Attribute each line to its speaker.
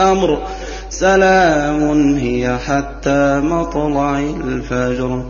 Speaker 1: كل أمر سلام هي حتى مطلع الفجر.